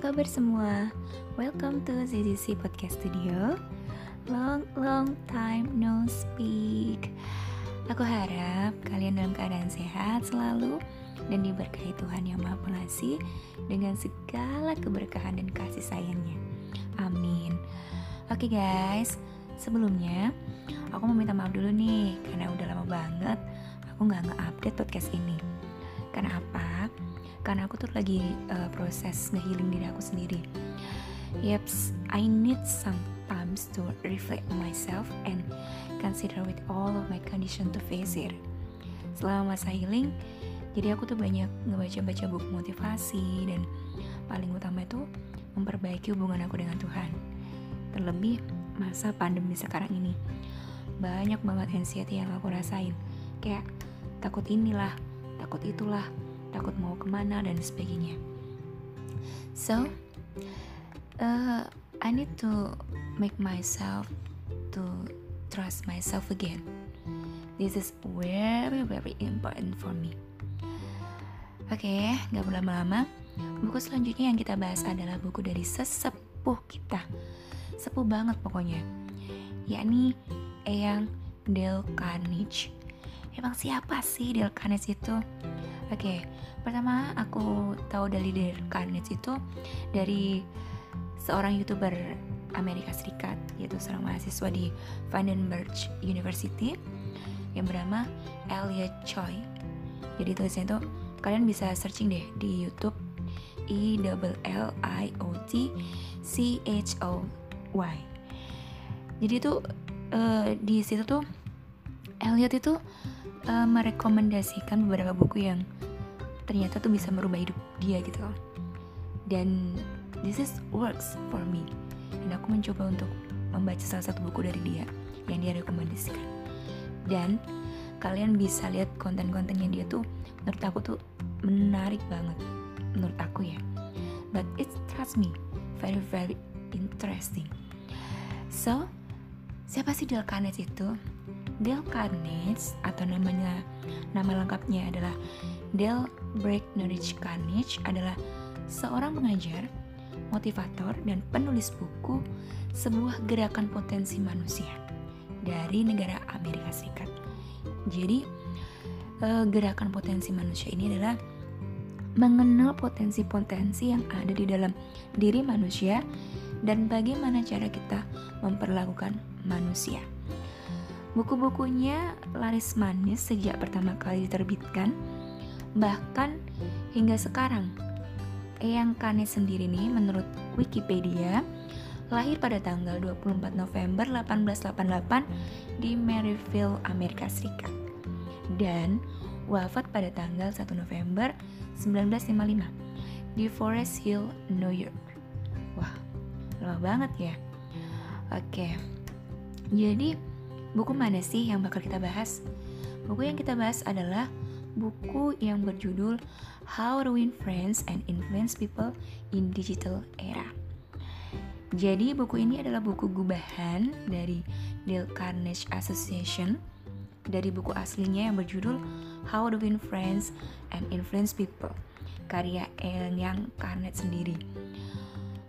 kabar semua? Welcome to ZZC Podcast Studio. Long, long time no speak. Aku harap kalian dalam keadaan sehat selalu Dan diberkahi Tuhan Yang Maha Pengasih Dengan segala keberkahan dan kasih sayangnya. Amin. Oke guys, sebelumnya Aku mau minta maaf dulu nih Karena udah lama banget Aku gak nge-update podcast ini. Karena apa? Karena aku tuh lagi uh, proses ngehealing diri aku sendiri. Yeps, I need some times to reflect myself and consider with all of my condition to face it. Selama masa healing, jadi aku tuh banyak ngebaca-baca buku motivasi dan paling utama itu memperbaiki hubungan aku dengan Tuhan. Terlebih masa pandemi sekarang ini. Banyak banget anxiety yang aku rasain. Kayak takut inilah, takut itulah, takut mau ke mana dan sebagainya. So, uh, I need to make myself to trust myself again. This is very very important for me. Oke, okay, nggak berlama-lama. Buku selanjutnya yang kita bahas adalah buku dari sesepuh kita, sepuh banget pokoknya, yakni Eyang Dale Carnage. Emang siapa sih Dale Carnage itu? Oke, okay, pertama aku tahu dari Dale Carnage itu dari seorang youtuber Amerika Serikat yaitu seorang mahasiswa di Vandenberg University yang bernama Elliot Choi. Jadi tulisnya itu kalian bisa searching deh di YouTube E L L I O T C H O Y. Jadi itu uh, di situ tuh Elliot itu uh, merekomendasikan beberapa buku yang ternyata tuh bisa merubah hidup dia gitu loh. Dan this is works for me. Dan aku mencoba untuk membaca salah satu buku dari dia yang dia rekomendasikan. Dan kalian bisa lihat konten-kontennya dia tuh menurut aku tuh menarik banget menurut aku ya. But it trust me very very interesting. So siapa sih Dale Carnage itu Dale Carnage atau namanya nama lengkapnya adalah Dale Breckenridge Carnage adalah seorang pengajar, motivator, dan penulis buku sebuah gerakan potensi manusia dari negara Amerika Serikat. Jadi, eh, gerakan potensi manusia ini adalah mengenal potensi-potensi yang ada di dalam diri manusia dan bagaimana cara kita memperlakukan manusia. Buku-bukunya laris manis sejak pertama kali diterbitkan Bahkan hingga sekarang, Eyang Kane sendiri nih menurut Wikipedia lahir pada tanggal 24 November 1888 di Maryville, Amerika Serikat. Dan wafat pada tanggal 1 November 1955 di Forest Hill, New York. Wah, lama banget ya. Oke. Jadi, buku mana sih yang bakal kita bahas? Buku yang kita bahas adalah buku yang berjudul How to Win Friends and Influence People in Digital Era. Jadi buku ini adalah buku gubahan dari Dale Carnegie Association dari buku aslinya yang berjudul How to Win Friends and Influence People karya Yang Carnegie sendiri.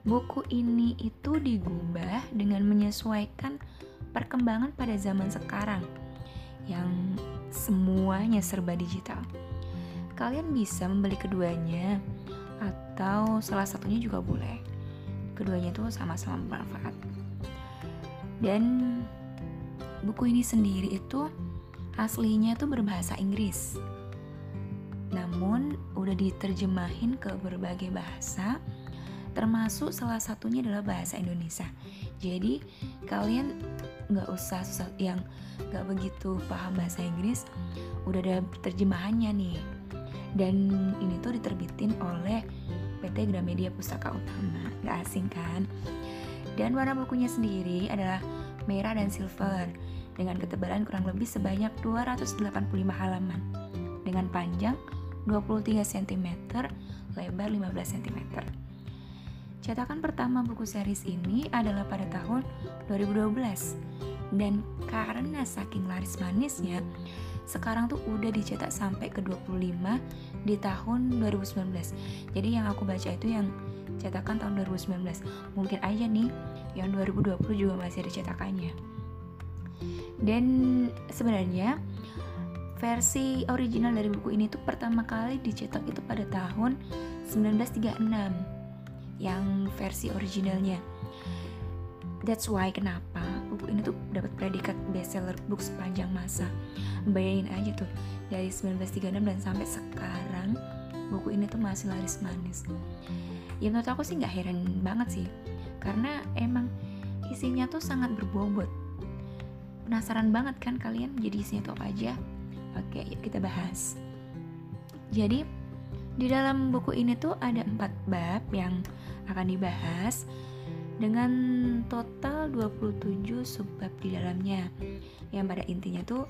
Buku ini itu digubah dengan menyesuaikan perkembangan pada zaman sekarang yang semuanya serba digital. Kalian bisa membeli keduanya atau salah satunya juga boleh. Keduanya itu sama-sama bermanfaat. Dan buku ini sendiri itu aslinya itu berbahasa Inggris. Namun udah diterjemahin ke berbagai bahasa termasuk salah satunya adalah bahasa Indonesia. Jadi kalian nggak usah susah yang nggak begitu paham bahasa Inggris, udah ada terjemahannya nih. Dan ini tuh diterbitin oleh PT Gramedia Pustaka Utama, nggak asing kan? Dan warna bukunya sendiri adalah merah dan silver dengan ketebalan kurang lebih sebanyak 285 halaman dengan panjang 23 cm, lebar 15 cm. Cetakan pertama buku series ini adalah pada tahun 2012 dan karena saking laris manisnya sekarang tuh udah dicetak sampai ke 25 di tahun 2019 jadi yang aku baca itu yang cetakan tahun 2019 mungkin aja nih yang 2020 juga masih ada cetakannya. Dan sebenarnya versi original dari buku ini tuh pertama kali dicetak itu pada tahun 1936 yang versi originalnya That's why kenapa buku ini tuh dapat predikat bestseller book sepanjang masa. Bayangin aja tuh dari 1936 dan sampai sekarang buku ini tuh masih laris manis. Ya menurut aku sih nggak heran banget sih, karena emang isinya tuh sangat berbobot. Penasaran banget kan kalian jadi isinya tuh apa aja? Oke, yuk kita bahas. Jadi di dalam buku ini tuh ada empat bab yang akan dibahas dengan total 27 subbab di dalamnya. Yang pada intinya tuh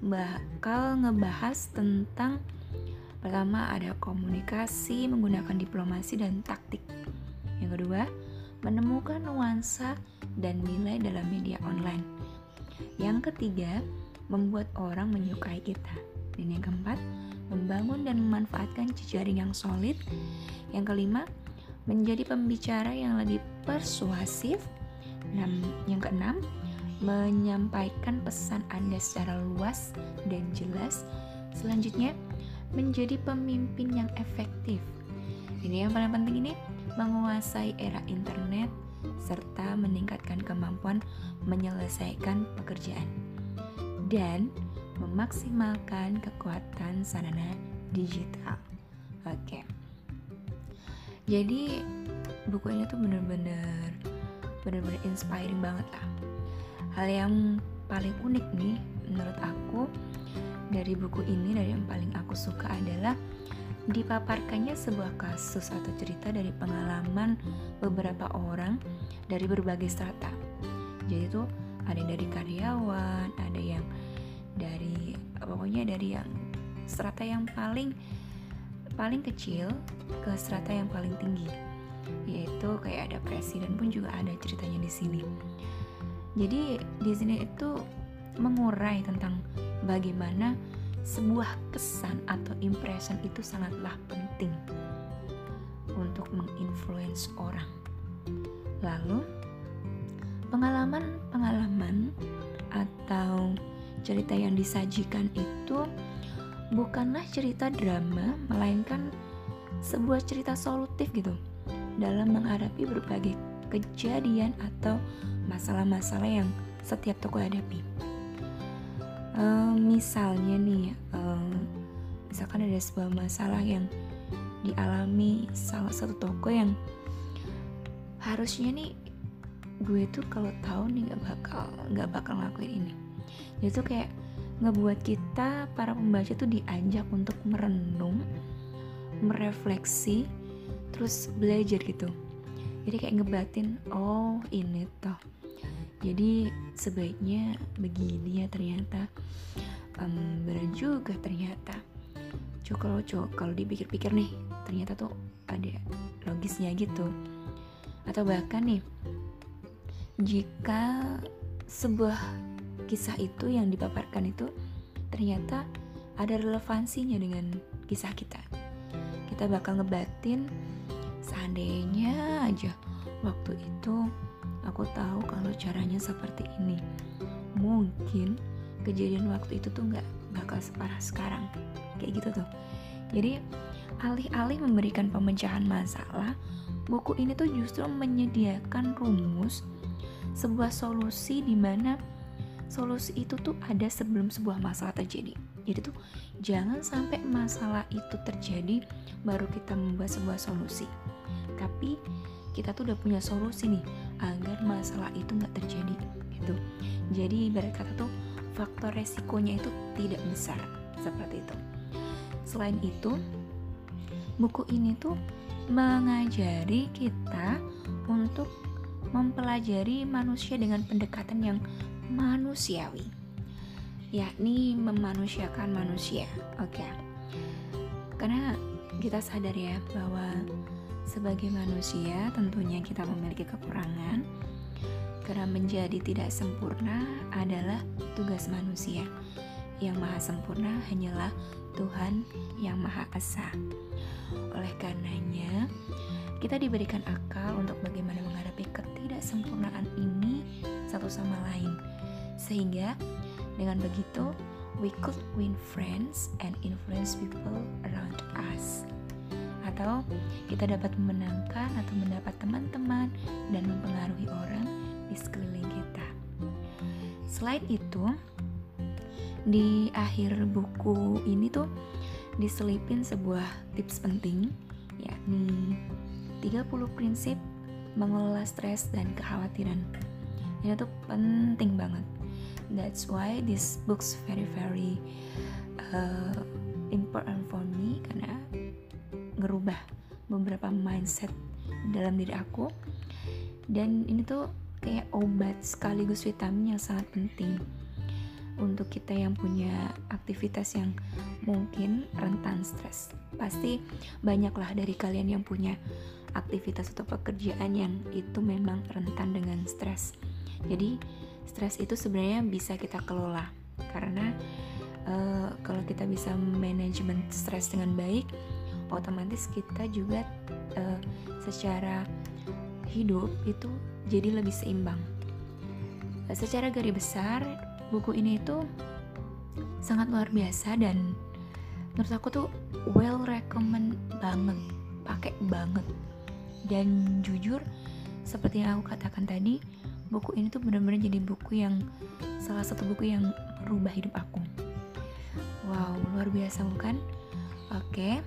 bakal ngebahas tentang pertama ada komunikasi menggunakan diplomasi dan taktik. Yang kedua menemukan nuansa dan nilai dalam media online. Yang ketiga membuat orang menyukai kita. Dan yang keempat membangun dan memanfaatkan jejaring yang solid. Yang kelima menjadi pembicara yang lebih persuasif. Yang keenam, menyampaikan pesan Anda secara luas dan jelas. Selanjutnya, menjadi pemimpin yang efektif. Ini yang paling penting ini, menguasai era internet serta meningkatkan kemampuan menyelesaikan pekerjaan dan memaksimalkan kekuatan sarana digital. Oke. Okay jadi bukunya tuh bener-bener bener-bener inspiring banget lah hal yang paling unik nih menurut aku dari buku ini dari yang paling aku suka adalah dipaparkannya sebuah kasus atau cerita dari pengalaman beberapa orang dari berbagai strata. Jadi tuh ada yang dari karyawan ada yang dari pokoknya dari yang strata yang paling paling kecil ke strata yang paling tinggi yaitu kayak ada presiden pun juga ada ceritanya di sini jadi di sini itu mengurai tentang bagaimana sebuah kesan atau impression itu sangatlah penting untuk menginfluence orang. Lalu pengalaman-pengalaman atau cerita yang disajikan itu bukanlah cerita drama, melainkan sebuah cerita solutif gitu dalam menghadapi berbagai kejadian atau masalah-masalah yang setiap toko hadapi. Um, misalnya nih, um, misalkan ada sebuah masalah yang dialami salah satu toko yang harusnya nih gue tuh kalau tahu nih nggak bakal nggak bakal ngelakuin ini. Jadi tuh kayak ngebuat kita para pembaca tuh diajak untuk merenung, merefleksi, terus belajar gitu. Jadi kayak ngebatin, oh ini toh. Jadi sebaiknya begini ya ternyata. Um, benar juga ternyata. Coba kalau dipikir-pikir nih, ternyata tuh ada logisnya gitu. Atau bahkan nih, jika sebuah kisah itu yang dipaparkan itu ternyata ada relevansinya dengan kisah kita. Kita bakal ngebatin seandainya aja waktu itu aku tahu kalau caranya seperti ini. Mungkin kejadian waktu itu tuh nggak bakal separah sekarang. Kayak gitu tuh. Jadi alih-alih memberikan pemecahan masalah, buku ini tuh justru menyediakan rumus sebuah solusi di mana solusi itu tuh ada sebelum sebuah masalah terjadi. Jadi tuh jangan sampai masalah itu terjadi baru kita membuat sebuah solusi. Tapi kita tuh udah punya solusi nih agar masalah itu nggak terjadi gitu. Jadi ibarat kata tuh faktor resikonya itu tidak besar seperti itu. Selain itu, buku ini tuh mengajari kita untuk mempelajari manusia dengan pendekatan yang manusiawi, yakni memanusiakan manusia. Oke, okay. karena kita sadar ya bahwa sebagai manusia tentunya kita memiliki kekurangan. Karena menjadi tidak sempurna adalah tugas manusia. yang maha sempurna hanyalah Tuhan yang maha esa. Oleh karenanya, kita diberikan akal untuk bagaimana menghadapi ketidaksempurnaan ini satu sama lain. Sehingga dengan begitu, we could win friends and influence people around us. Atau kita dapat memenangkan atau mendapat teman-teman dan mempengaruhi orang di sekeliling kita. Selain itu, di akhir buku ini tuh diselipin sebuah tips penting yakni 30 prinsip mengelola stres dan kekhawatiran. Ini tuh penting banget. That's why this book's very very uh, important for me karena ngerubah beberapa mindset dalam diri aku dan ini tuh kayak obat sekaligus vitamin yang sangat penting untuk kita yang punya aktivitas yang mungkin rentan stres. Pasti banyaklah dari kalian yang punya aktivitas atau pekerjaan yang itu memang rentan dengan stres. Jadi, stres itu sebenarnya bisa kita kelola karena uh, kalau kita bisa manajemen stres dengan baik, otomatis kita juga uh, secara hidup itu jadi lebih seimbang. secara garis besar, buku ini itu sangat luar biasa dan menurut aku tuh well recommend banget pakai banget dan jujur seperti yang aku katakan tadi buku ini tuh benar-benar jadi buku yang salah satu buku yang merubah hidup aku. Wow luar biasa bukan? Oke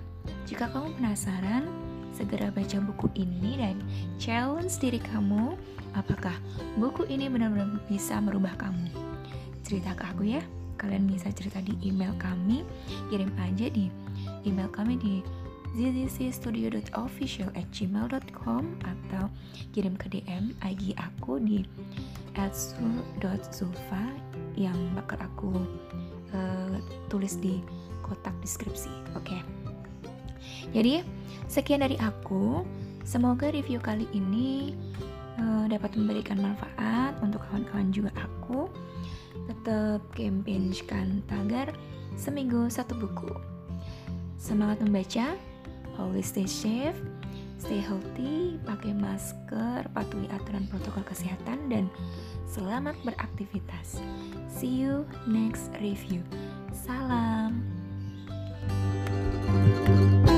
jika kamu penasaran segera baca buku ini dan challenge diri kamu apakah buku ini benar-benar bisa merubah kamu? Cerita ke aku ya. Kalian bisa cerita di email kami kirim aja di email kami di zzcstudio.official at gmail.com atau kirim ke DM IG aku di @su.zulfa yang bakal aku uh, tulis di kotak deskripsi oke okay? jadi sekian dari aku semoga review kali ini uh, dapat memberikan manfaat untuk kawan-kawan juga aku tetap campaignkan tagar seminggu satu buku. Semangat membaca, always stay safe, stay healthy, pakai masker, patuhi aturan protokol kesehatan, dan selamat beraktivitas. See you next review. Salam. thank you